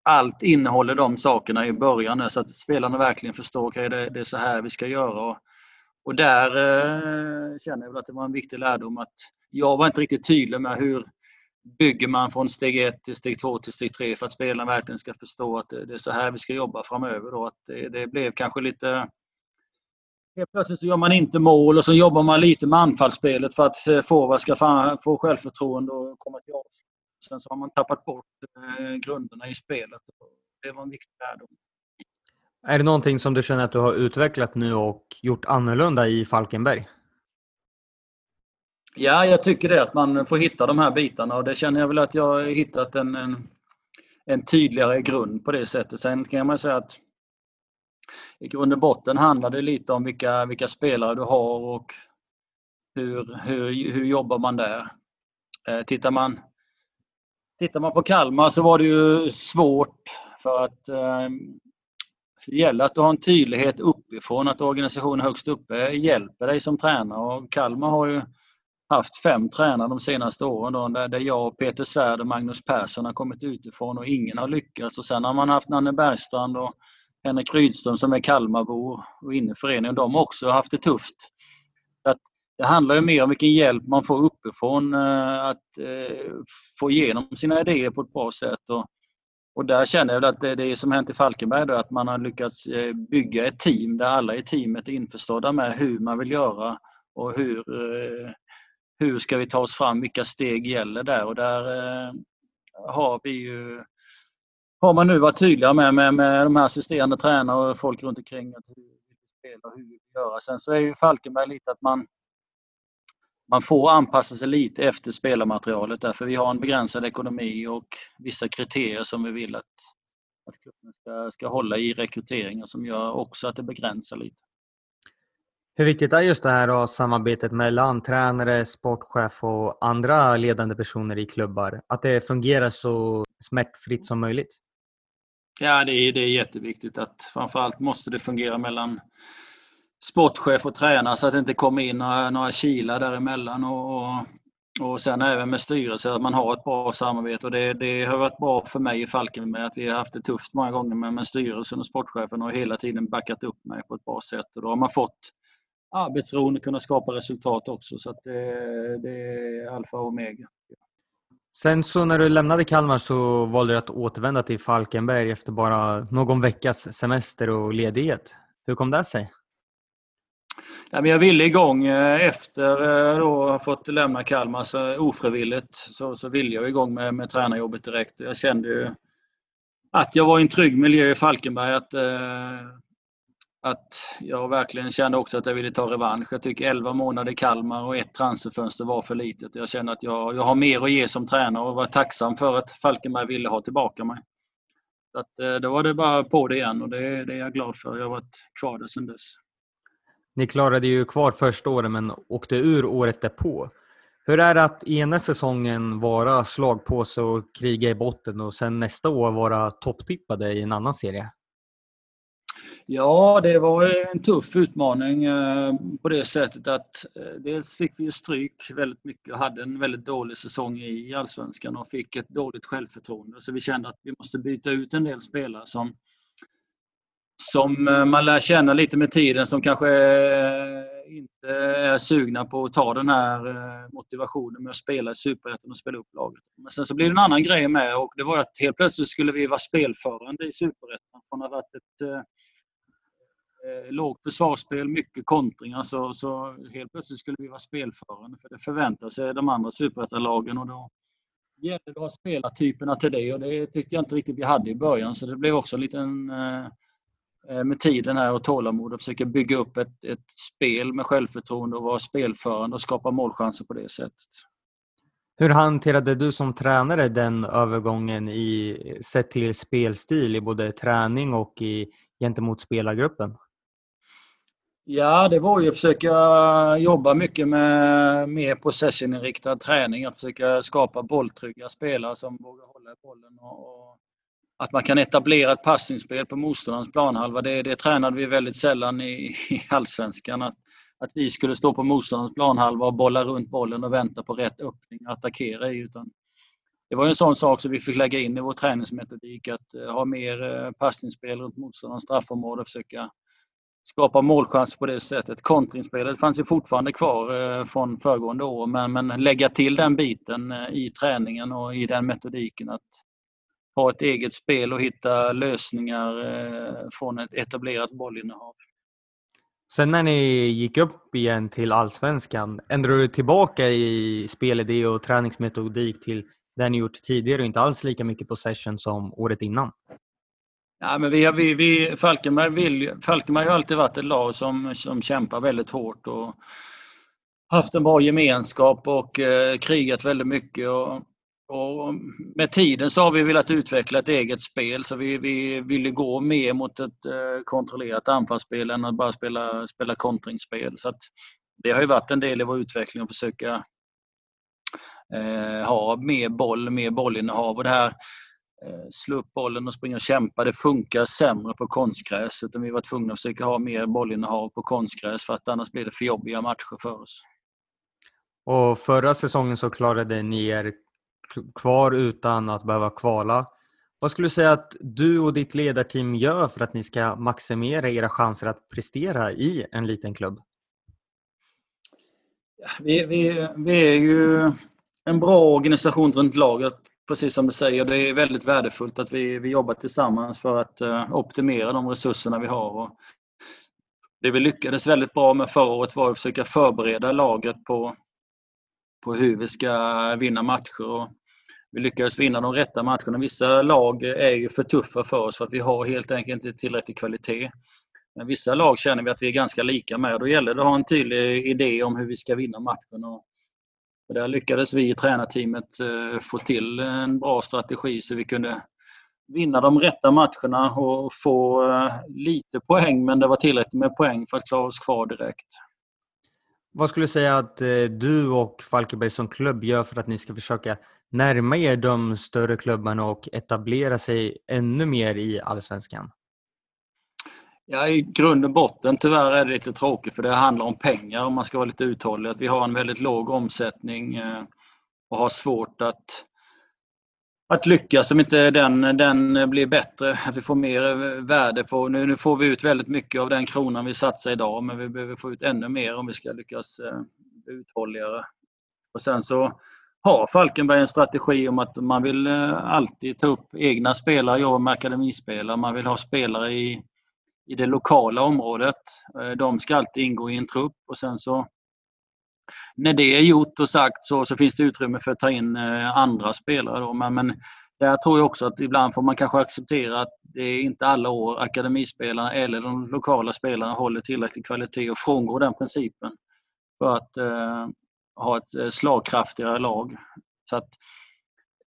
allt innehåller de sakerna i början så att spelarna verkligen förstår att okay, det, det är så här vi ska göra. Och och där eh, känner jag väl att det var en viktig lärdom att jag var inte riktigt tydlig med hur bygger man från steg 1 till steg 2 till steg 3 för att spelarna verkligen ska förstå att det, är så här vi ska jobba framöver. Då. Att det, det blev kanske lite Helt plötsligt så gör man inte mål och så jobbar man lite med anfallsspelet för att eh, forward ska få självförtroende och komma till avslut. Sen så har man tappat bort eh, grunderna i spelet. Det var en viktig lärdom. Är det någonting som du känner att du har utvecklat nu och gjort annorlunda i Falkenberg? Ja, jag tycker det. Att man får hitta de här bitarna och det känner jag väl att jag har hittat en, en, en tydligare grund på det sättet. Sen kan man säga att i grund och botten handlar det lite om vilka, vilka spelare du har och hur, hur, hur jobbar man där. Eh, tittar man, tittar man på Kalmar så var det ju svårt för att eh, det gäller att du har en tydlighet uppifrån, att organisationen högst uppe hjälper dig som tränare. Och Kalmar har ju haft fem tränare de senaste åren då, där jag, Peter Svärd och Magnus Persson har kommit utifrån och ingen har lyckats. Och sen har man haft Nanne Bergstrand och Henrik Rydström som är Kalmarbor och inne i föreningen. De har också haft det tufft. Att det handlar ju mer om vilken hjälp man får uppifrån eh, att eh, få igenom sina idéer på ett bra sätt. Och, och där känner jag att det, det som hänt i Falkenberg då, att man har lyckats eh, bygga ett team där alla i teamet är införstådda med hur man vill göra och hur, eh, hur ska vi ta oss fram, vilka steg gäller där och där eh, har vi ju har man nu varit tydliga med, med, med de här assisterande tränare och folk runt omkring att hur vi spelar och hur vi vill göra. Sen så är ju Falkenberg lite att man man får anpassa sig lite efter spelarmaterialet därför vi har en begränsad ekonomi och vissa kriterier som vi vill att, att klubben ska, ska hålla i rekryteringen som gör också att det begränsar lite. Hur viktigt är just det här då, samarbetet mellan tränare, sportchef och andra ledande personer i klubbar? Att det fungerar så smärtfritt som möjligt? Ja, det är, det är jätteviktigt att framförallt måste det fungera mellan sportchef och tränare så att det inte kommer in några, några kilar däremellan. Och, och, och sen även med styrelsen, att man har ett bra samarbete. Och det, det har varit bra för mig i Falkenberg att vi har haft det tufft många gånger med, med styrelsen och sportchefen och hela tiden backat upp mig på ett bra sätt. Och då har man fått arbetsron och kunna skapa resultat också. Så att det, det är alfa och omega. Sen så när du lämnade Kalmar så valde du att återvända till Falkenberg efter bara någon veckas semester och ledighet. Hur kom det sig? Nej, men jag ville igång eh, efter eh, att ha fått lämna Kalmar så ofrivilligt så, så ville jag igång med, med tränarjobbet direkt. Jag kände ju att jag var i en trygg miljö i Falkenberg. Att, eh, att jag verkligen kände också att jag ville ta revansch. Jag tycker 11 månader i Kalmar och ett transferfönster var för litet. Jag kände att jag, jag har mer att ge som tränare och var tacksam för att Falkenberg ville ha tillbaka mig. Så att, då var det bara på det igen och det, det är jag glad för. Jag har varit kvar där sedan dess. Ni klarade ju kvar första året men åkte ur året därpå. Hur är det att ena säsongen vara slagpåse och kriga i botten och sen nästa år vara topptippade i en annan serie? Ja, det var en tuff utmaning eh, på det sättet att eh, dels fick vi stryk väldigt mycket och hade en väldigt dålig säsong i Allsvenskan och fick ett dåligt självförtroende. Så vi kände att vi måste byta ut en del spelare som som eh, man lär känna lite med tiden som kanske eh, inte är sugna på att ta den här eh, motivationen med att spela i Superettan och spela upp laget. Men sen så blir det en annan grej med och det var att helt plötsligt skulle vi vara spelförande i Superettan. Från att ha varit ett eh, lågt försvarsspel, mycket kontringar så, så helt plötsligt skulle vi vara spelförande för det förväntar sig de andra Superettan-lagen och då gällde det att ha spelartyperna till det och det tyckte jag inte riktigt vi hade i början så det blev också en liten Eh, med tiden här och tålamod och försöka bygga upp ett, ett spel med självförtroende och vara spelförande och skapa målchanser på det sättet. Hur hanterade du som tränare den övergången i, sett till spelstil i både träning och i, gentemot spelargruppen? Ja, det var ju att försöka jobba mycket med mer possession-inriktad träning. Att försöka skapa bolltrygga spelare som vågar hålla i bollen och, och att man kan etablera ett passningsspel på motståndarens planhalva, det, det tränade vi väldigt sällan i, i allsvenskan. Att, att vi skulle stå på motståndarens planhalva och bolla runt bollen och vänta på rätt öppning att attackera i. Utan det var en sån sak som vi fick lägga in i vår träningsmetodik, att eh, ha mer eh, passningsspel runt motståndarens straffområde och försöka skapa målchanser på det sättet. Kontringsspelet fanns ju fortfarande kvar eh, från föregående år, men, men lägga till den biten i träningen och i den metodiken att ha ett eget spel och hitta lösningar eh, från ett etablerat bollinnehav. Sen när ni gick upp igen till allsvenskan, ändrade du tillbaka i spelidé och träningsmetodik till det ni gjort tidigare och inte alls lika mycket possession som året innan? Ja, men vi, vi, vi, Falkenberg, vill, Falkenberg har alltid varit ett lag som, som kämpar väldigt hårt och haft en bra gemenskap och eh, krigat väldigt mycket. Och och med tiden så har vi velat utveckla ett eget spel så vi, vi ville gå mer mot ett eh, kontrollerat anfallsspel än att bara spela, spela kontringsspel. Så det har ju varit en del i vår utveckling att försöka eh, ha mer boll, mer bollinnehav. Och det här eh, slå upp bollen och springa och kämpa. Det funkar sämre på konstgräs utan vi var tvungna att försöka ha mer bollinnehav på konstgräs för att annars blir det för jobbiga matcher för oss. Och förra säsongen så klarade ni er kvar utan att behöva kvala. Vad skulle du säga att du och ditt ledarteam gör för att ni ska maximera era chanser att prestera i en liten klubb? Vi, vi, vi är ju en bra organisation runt laget, precis som du säger. Det är väldigt värdefullt att vi, vi jobbar tillsammans för att eh, optimera de resurserna vi har. Och det vi lyckades väldigt bra med förra året var att försöka förbereda laget på, på hur vi ska vinna matcher. Och vi lyckades vinna de rätta matcherna. Vissa lag är ju för tuffa för oss för att vi har helt enkelt inte tillräcklig kvalitet. Men vissa lag känner vi att vi är ganska lika med och då gäller det att ha en tydlig idé om hur vi ska vinna matchen. Och där lyckades vi i tränarteamet eh, få till en bra strategi så vi kunde vinna de rätta matcherna och få eh, lite poäng men det var tillräckligt med poäng för att klara oss kvar direkt. Vad skulle du säga att eh, du och Falkenberg som klubb gör för att ni ska försöka närma er de större klubbarna och etablera sig ännu mer i Allsvenskan? Ja, i grund och botten tyvärr är det lite tråkigt för det handlar om pengar om man ska vara lite uthållig. Att vi har en väldigt låg omsättning eh, och har svårt att, att lyckas om inte den, den blir bättre. Att vi får mer värde på... Nu, nu får vi ut väldigt mycket av den kronan vi satsar idag men vi behöver få ut ännu mer om vi ska lyckas bli uthålligare. Och sen så har Falkenberg en strategi om att man vill eh, alltid ta upp egna spelare, jobba med akademispelare. Man vill ha spelare i i det lokala området. Eh, de ska alltid ingå i en trupp och sen så när det är gjort och sagt så, så finns det utrymme för att ta in eh, andra spelare. Då. Men, men där tror jag också att ibland får man kanske acceptera att det är inte alla år akademispelarna eller de lokala spelarna håller tillräcklig kvalitet och frångår den principen för att eh, ha ett eh, slagkraftigare lag. Så att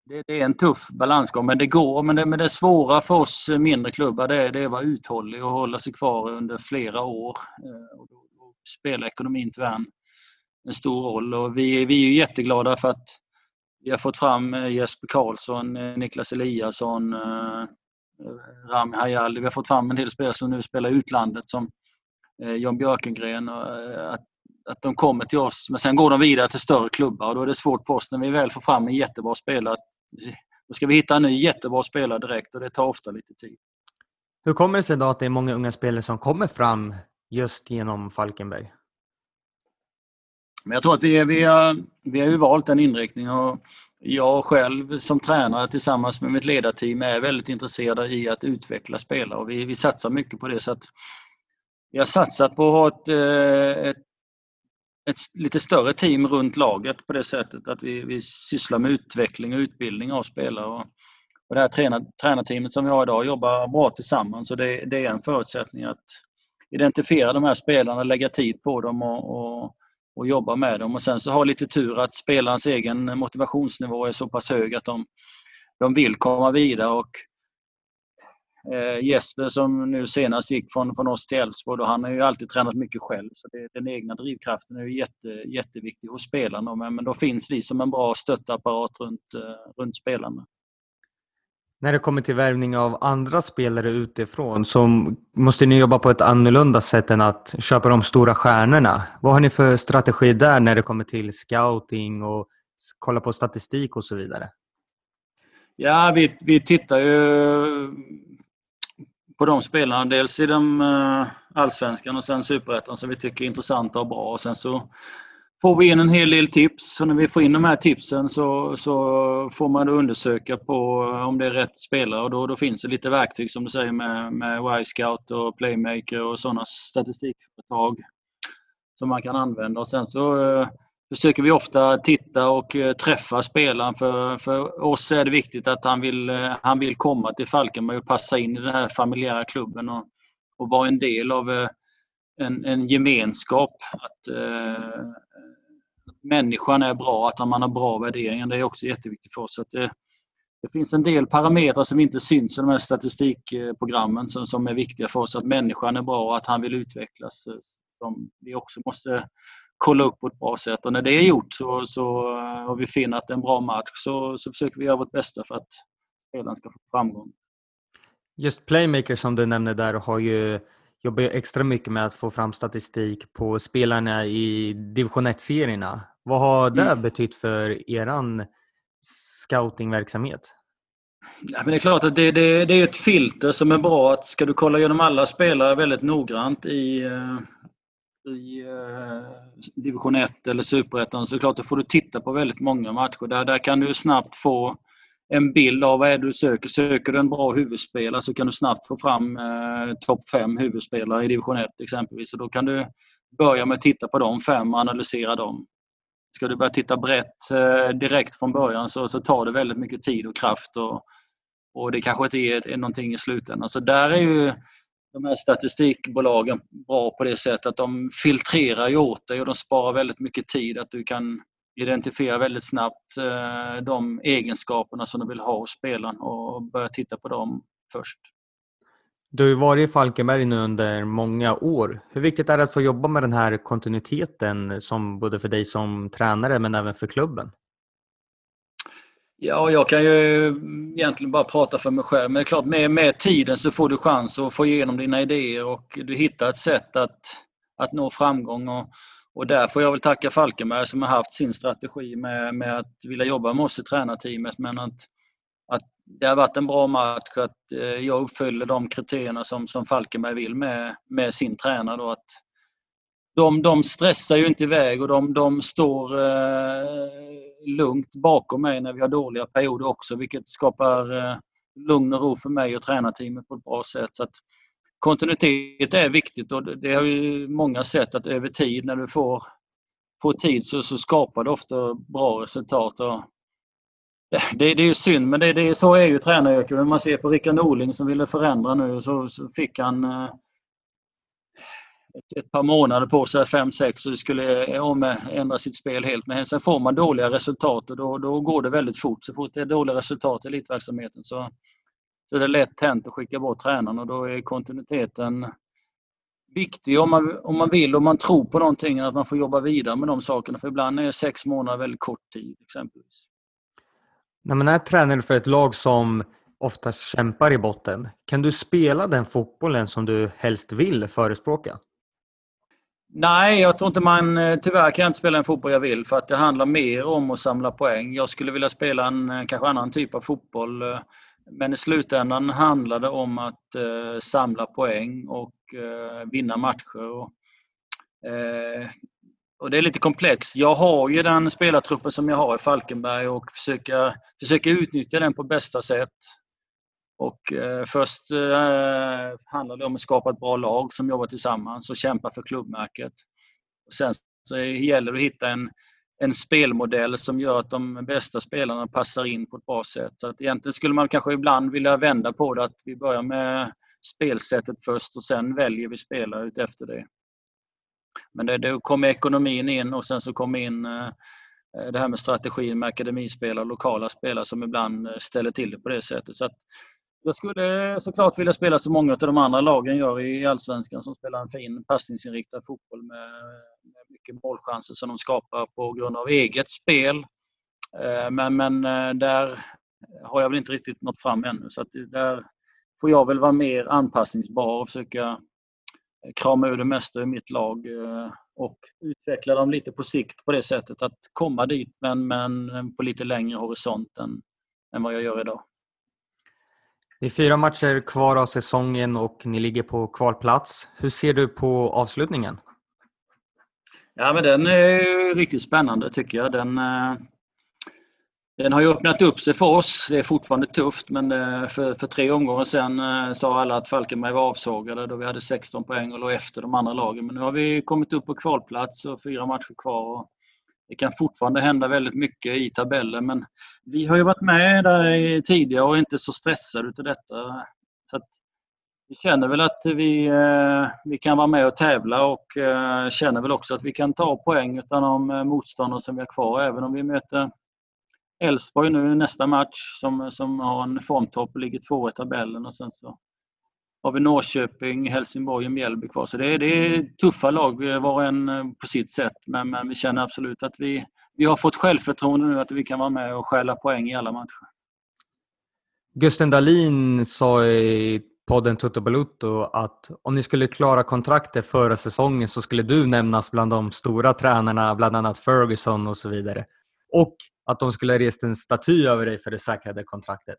det, det, är en tuff balansgång, men det går. Men det, men det svåra för oss mindre klubbar det är, det är att vara uthållig och hålla sig kvar under flera år. Eh, och då, då spelar ekonomin tyvärr en, en stor roll. Och vi, vi är jätteglada för att vi har fått fram eh, Jesper Karlsson, eh, Niklas Eliasson, eh, Rami Hayali. Vi har fått fram en del spelare som nu spelar i utlandet som Jan Björkengren. Att att de kommer till oss, men sen går de vidare till större klubbar och då är det svårt för oss när vi väl får fram en jättebra spelare. Då ska vi hitta en ny jättebra spelare direkt och det tar ofta lite tid. Hur kommer det sig då att det är många unga spelare som kommer fram just genom Falkenberg? Men jag tror att vi, vi, har, vi har ju valt den inriktningen och jag själv som tränare tillsammans med mitt ledarteam är väldigt intresserade i att utveckla spelare och vi, vi satsar mycket på det. så att Vi har satsat på att ha ett, eh, ett ett lite större team runt laget på det sättet att vi, vi sysslar med utveckling och utbildning av spelare. Och, och det här tränar, tränarteamet som vi har idag jobbar bra tillsammans och det, det, är en förutsättning att identifiera de här spelarna, lägga tid på dem och, och, och jobba med dem. Och sen så ha lite tur att spelarens egen motivationsnivå är så pass hög att de, de vill komma vidare och eh, Jesper som nu senast gick från, från oss till Elfsborg, han har ju alltid tränat mycket själv. Så det, den egna drivkraften är ju jätte, jätteviktig hos spelarna. Men, men då finns vi som en bra stöttapparat runt, eh, runt spelarna. När det kommer till värvning av andra spelare utifrån så måste ni jobba på ett annorlunda sätt än att köpa de stora stjärnorna. Vad har ni för strategi där när det kommer till scouting och kolla på statistik och så vidare? Ja, vi, vi tittar ju på de spelarna. Dels i de eh, allsvenskan och sen superettan som vi tycker är intressanta och bra. Och sen så får vi in en hel del tips och när vi får in de här tipsen så, så får man undersöka på eh, om det är rätt spelare och då, då finns det lite verktyg som du säger med, med Y-scout och Playmaker och sådana statistikföretag som man kan använda. Och sen så eh, försöker vi ofta titta och eh, träffa spelaren. För, för oss är det viktigt att han vill, eh, han vill komma till Falkenberg och passa in i den här familjära klubben och, och vara en del av eh, en, en gemenskap. Att, eh, människan är bra, att man har bra värderingar. Det är också jätteviktigt för oss. Att det, det finns en del parametrar som inte syns i de här statistikprogrammen som, som är viktiga för oss. Att människan är bra och att han vill utvecklas. Eh, som vi också måste kolla upp på ett bra sätt. Och när det är gjort så, så, eh, och vi finner att det är en bra match så, så försöker vi göra vårt bästa för att spelaren ska få framgång. Just Playmaker som du nämner där har ju jobbar extra mycket med att få fram statistik på spelarna i division 1-serierna. Vad har det mm. betytt för eran scoutingverksamhet? Ja, men det är klart att det, det, det, är ett filter som är bra. Att ska du kolla igenom alla spelare väldigt noggrant i, eh, i uh, division 1 eller superettan så är det klart att får du titta på väldigt många matcher. Där, där kan du snabbt få en bild av vad är du söker. Söker du en bra huvudspelare så kan du snabbt få fram eh, topp fem huvudspelare i division 1 exempelvis. Och då kan du börja med att titta på de fem och analysera dem. Ska du börja titta brett eh, direkt från början så, så tar det väldigt mycket tid och kraft och, och det kanske inte ger är någonting i slutändan. Så där är ju de här statistikbolagen bra på det sättet att de filtrerar ju åt dig och de sparar väldigt mycket tid. Att du kan identifiera väldigt snabbt eh, de egenskaperna som du vill ha hos spelaren och börja titta på dem först. Du har ju varit i Falkenberg nu under många år. Hur viktigt är det att få jobba med den här kontinuiteten som både för dig som tränare men även för klubben? Ja, jag kan ju egentligen bara prata för mig själv. Men det är klart, med, med tiden så får du chans att få igenom dina idéer och du hittar ett sätt att, att nå framgång. Och, och där får jag väl tacka Falkenberg som har haft sin strategi med, med att vilja jobba med oss i tränarteamet. Men att, att det har varit en bra match, att eh, jag uppfyller de kriterierna som, som Falkenberg vill med, med sin tränare. Då, att de, de stressar ju inte iväg och de, de står eh, lugnt bakom mig när vi har dåliga perioder också vilket skapar eh, lugn och ro för mig och tränarteamet på ett bra sätt. Så att kontinuitet är viktigt och det har ju många sett att över tid när du får, får tid så, så skapar det ofta bra resultat. Och (laughs) det, det är ju synd men det, det, så är ju tränaryrket. Man ser på Rickard Norling som ville förändra nu så, så fick han eh, ett, ett, par månader på sig, fem, sex, och skulle eh, om eh, ändra sitt spel helt. Men sen får man dåliga resultat och då, då går det väldigt fort. Så fort det är dåliga resultat i elitverksamheten så, så är det lätt hänt att skicka bort tränaren och då är kontinuiteten viktig om man, om man vill och man tror på någonting, att man får jobba vidare med de sakerna. För ibland är sex månader väldigt kort tid exempelvis. När man är tränare för ett lag som oftast kämpar i botten, kan du spela den fotbollen som du helst vill förespråka? Nej, jag tror inte man... Eh, tyvärr kan jag inte spela en fotboll jag vill för att det handlar mer om att samla poäng. Jag skulle vilja spela en eh, kanske annan typ av fotboll. Men i slutändan handlar det om att eh, samla poäng och eh, vinna matcher. Och, eh, och det är lite komplext. Jag har ju den spelartruppen som jag har i Falkenberg och försöker, försöker utnyttja den på bästa sätt. Och eh, först eh, handlar det om att skapa ett bra lag som jobbar tillsammans och kämpar för klubbmärket. Och sen så gäller det att hitta en, en spelmodell som gör att de bästa spelarna passar in på ett bra sätt. Så att egentligen skulle man kanske ibland vilja vända på det att vi börjar med spelsättet först och sen väljer vi spelare utefter det. Men det, kommer ekonomin in och sen så kommer in eh, det här med strategin med akademispelare och lokala spelare som ibland eh, ställer till det på det sättet. Så att jag skulle såklart vilja spela så många av de andra lagen gör i Allsvenskan som spelar en fin passningsinriktad fotboll med mycket målchanser som de skapar på grund av eget spel. Eh, men, men eh, där har jag väl inte riktigt nått fram ännu så att där får jag väl vara mer anpassningsbar och försöka krama ur det mesta ur mitt lag eh, och utveckla dem lite på sikt på det sättet att komma dit men, men på lite längre horisont än, än vad jag gör idag. Det är fyra matcher kvar av säsongen och ni ligger på kvalplats. Hur ser du på avslutningen? Ja, men den är riktigt spännande tycker jag. Den, eh, den har ju öppnat upp sig för oss. Det är fortfarande tufft men eh, för, för tre omgångar sedan eh, sa alla att Falkenberg var avsågade då vi hade 16 poäng och låg efter de andra lagen. Men nu har vi kommit upp på kvalplats och fyra matcher kvar. Det kan fortfarande hända väldigt mycket i tabellen men vi har ju varit med där tidigare och är inte så stressade utav detta. Så vi känner väl att vi, eh, vi kan vara med och tävla och eh, känner väl också att vi kan ta poäng utan de eh, motståndare som vi har kvar även om vi möter Elfsborg nu nästa match som, som har en formtopp och ligger två i tabellen och sen så har vi Norrköping, Helsingborg och Mjällby kvar. Så det är, det är tuffa lag eh, var och en eh, på sitt sätt. Men, men, vi känner absolut att vi, vi har fått självförtroende nu att vi kan vara med och stjäla poäng i alla matcher. Gusten Dahlin sa i podden Toto Balutto att om ni skulle klara kontraktet förra säsongen så skulle du nämnas bland de stora tränarna, bland annat Ferguson och så vidare. Och att de skulle rest en staty över dig för det säkrade kontraktet.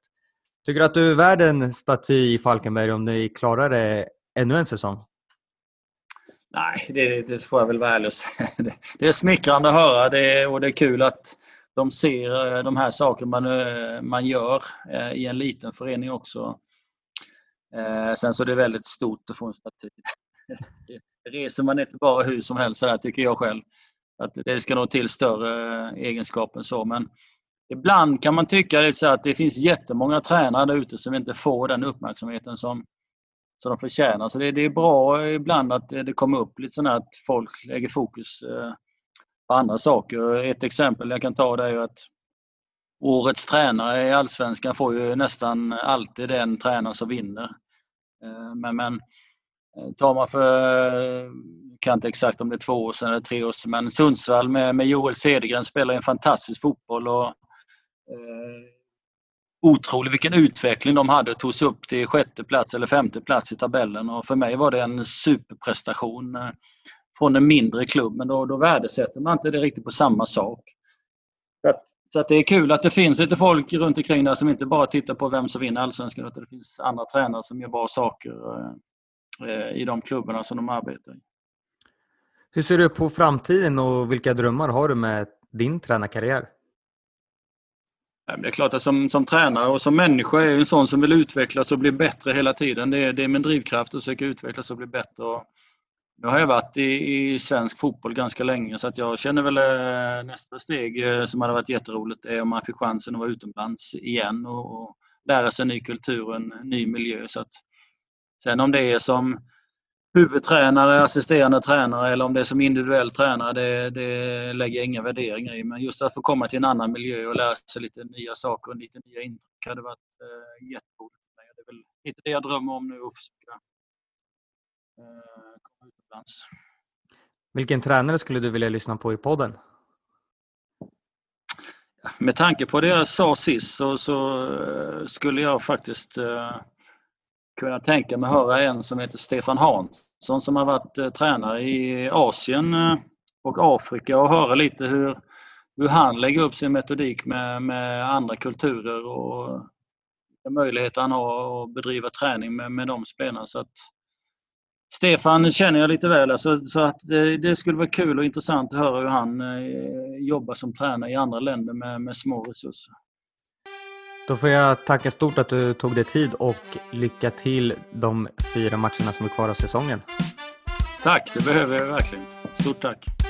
Tycker du att du är värd en staty i Falkenberg om ni klarar det ännu en säsong? Nej, det, det får jag väl vara ärlig och säga. (laughs) Det, det är smickrande att höra det, och det är kul att de ser eh, de här sakerna man, eh, man gör eh, i en liten förening också. Eh, sen så är det väldigt stort att få en staty. (laughs) Det reser man inte bara hur som helst där tycker jag själv. Att det ska nog till större egenskaper än så. Men ibland kan man tycka att det finns jättemånga tränare där ute som inte får den uppmärksamheten som, som de förtjänar. Så det, det är bra ibland att det kommer upp lite sådär att folk lägger fokus eh, på andra saker. Ett exempel jag kan ta det är att årets tränare i Allsvenskan får ju nästan alltid den tränare som vinner. Eh, men, men eh, tar man för, kan inte exakt om det är två år sedan eller tre år sedan, men Sundsvall med, med Joel Cedergren spelar en fantastisk fotboll och eh, otrolig vilken utveckling de hade. och tog sig upp till sjätte plats eller femte plats i tabellen och för mig var det en superprestation eh, från en mindre klubb men då, då värdesätter man inte det riktigt på samma sak. Så att det är kul att det finns lite folk runt omkring där som inte bara tittar på vem som vinner Allsvenskan utan det finns andra tränare som gör bra saker eh, i de klubbarna som de arbetar i. Hur ser du på framtiden och vilka drömmar har du med din tränarkarriär? Det är klart att som, som tränare och som människa är jag en sån som vill utvecklas och bli bättre hela tiden. Det är, det är min drivkraft att försöka utvecklas och bli bättre. Och nu har jag varit i, i svensk fotboll ganska länge så att jag känner väl eh, nästa steg eh, som hade varit jätteroligt är om man fick chansen att vara utomlands igen och, och lära sig en ny kultur och en ny miljö. Så att, sen om det är som huvudtränare, assisterande tränare eller om det är som individuell tränare, det, det lägger jag inga värderingar i. Men just att få komma till en annan miljö och lära sig lite nya saker och lite nya intryck hade varit eh, jätteroligt. Det är väl lite det jag drömmer om nu att försöka eh, utomlands. Vilken tränare skulle du vilja lyssna på i podden? Med tanke på det jag sa sist så, så eh, skulle jag faktiskt eh, kunna tänka mig höra en som heter Stefan Hansson som har varit eh, tränare i Asien eh, och Afrika och höra lite hur, hur han lägger upp sin metodik med, med andra kulturer och vilka möjligheter han har att bedriva träning med, med de spelarna. Så att Stefan känner jag lite väl, alltså, så att det, det, skulle vara kul och intressant att höra hur han eh, jobbar som tränare i andra länder med, med små resurser. Då får jag tacka stort att du tog dig tid och lycka till de fyra matcherna som är kvar av säsongen. Tack, det behöver jag verkligen. Stort tack.